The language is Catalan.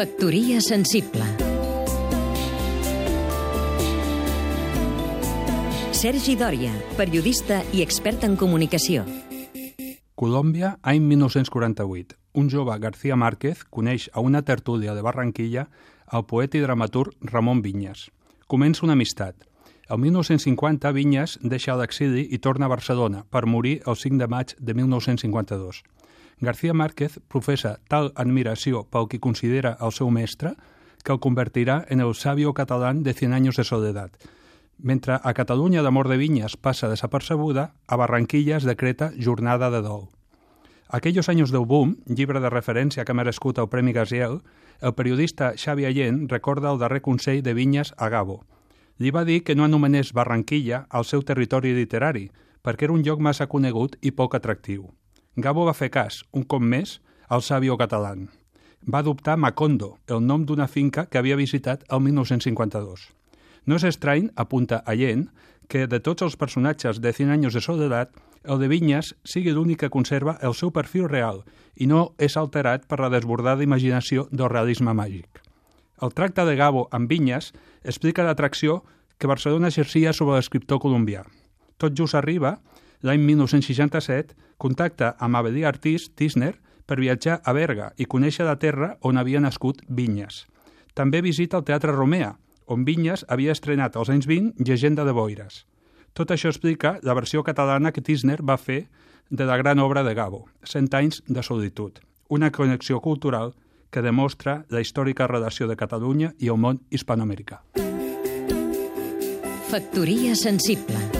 Factoria sensible Sergi Dòria, periodista i expert en comunicació. Colòmbia, any 1948. Un jove García Márquez coneix a una tertúlia de Barranquilla el poeta i dramaturg Ramon Vinyes. Comença una amistat. El 1950, Vinyes deixa l'exili i torna a Barcelona per morir el 5 de maig de 1952. García Márquez professa tal admiració pel que considera el seu mestre que el convertirà en el sabio català de 100 anys de soledat. Mentre a Catalunya l'amor de Vinyes passa desapercebuda, a Barranquilla es decreta jornada de dol. Aquellos anys del boom, llibre de referència que ha merescut el Premi Gaziel, el periodista Xavi Allent recorda el darrer consell de Vinyes a Gabo. Li va dir que no anomenés Barranquilla al seu territori literari, perquè era un lloc massa conegut i poc atractiu. Gabo va fer cas, un cop més, al sàvio català. Va adoptar Macondo, el nom d'una finca que havia visitat el 1952. No és estrany, apunta Allent, que de tots els personatges de 100 anys de soledat, el de Vinyes sigui l'únic que conserva el seu perfil real i no és alterat per la desbordada imaginació del realisme màgic. El tracte de Gabo amb Vinyes explica l'atracció que Barcelona exercia sobre l'escriptor colombià. Tot just arriba, l'any 1967, contacta amb Abelí Artís Tisner per viatjar a Berga i conèixer la terra on havia nascut Vinyes. També visita el Teatre Romea, on Vinyes havia estrenat als anys 20 Llegenda de Boires. Tot això explica la versió catalana que Tisner va fer de la gran obra de Gabo, Cent anys de solitud, una connexió cultural que demostra la històrica relació de Catalunya i el món hispanoamericà. Factoria sensible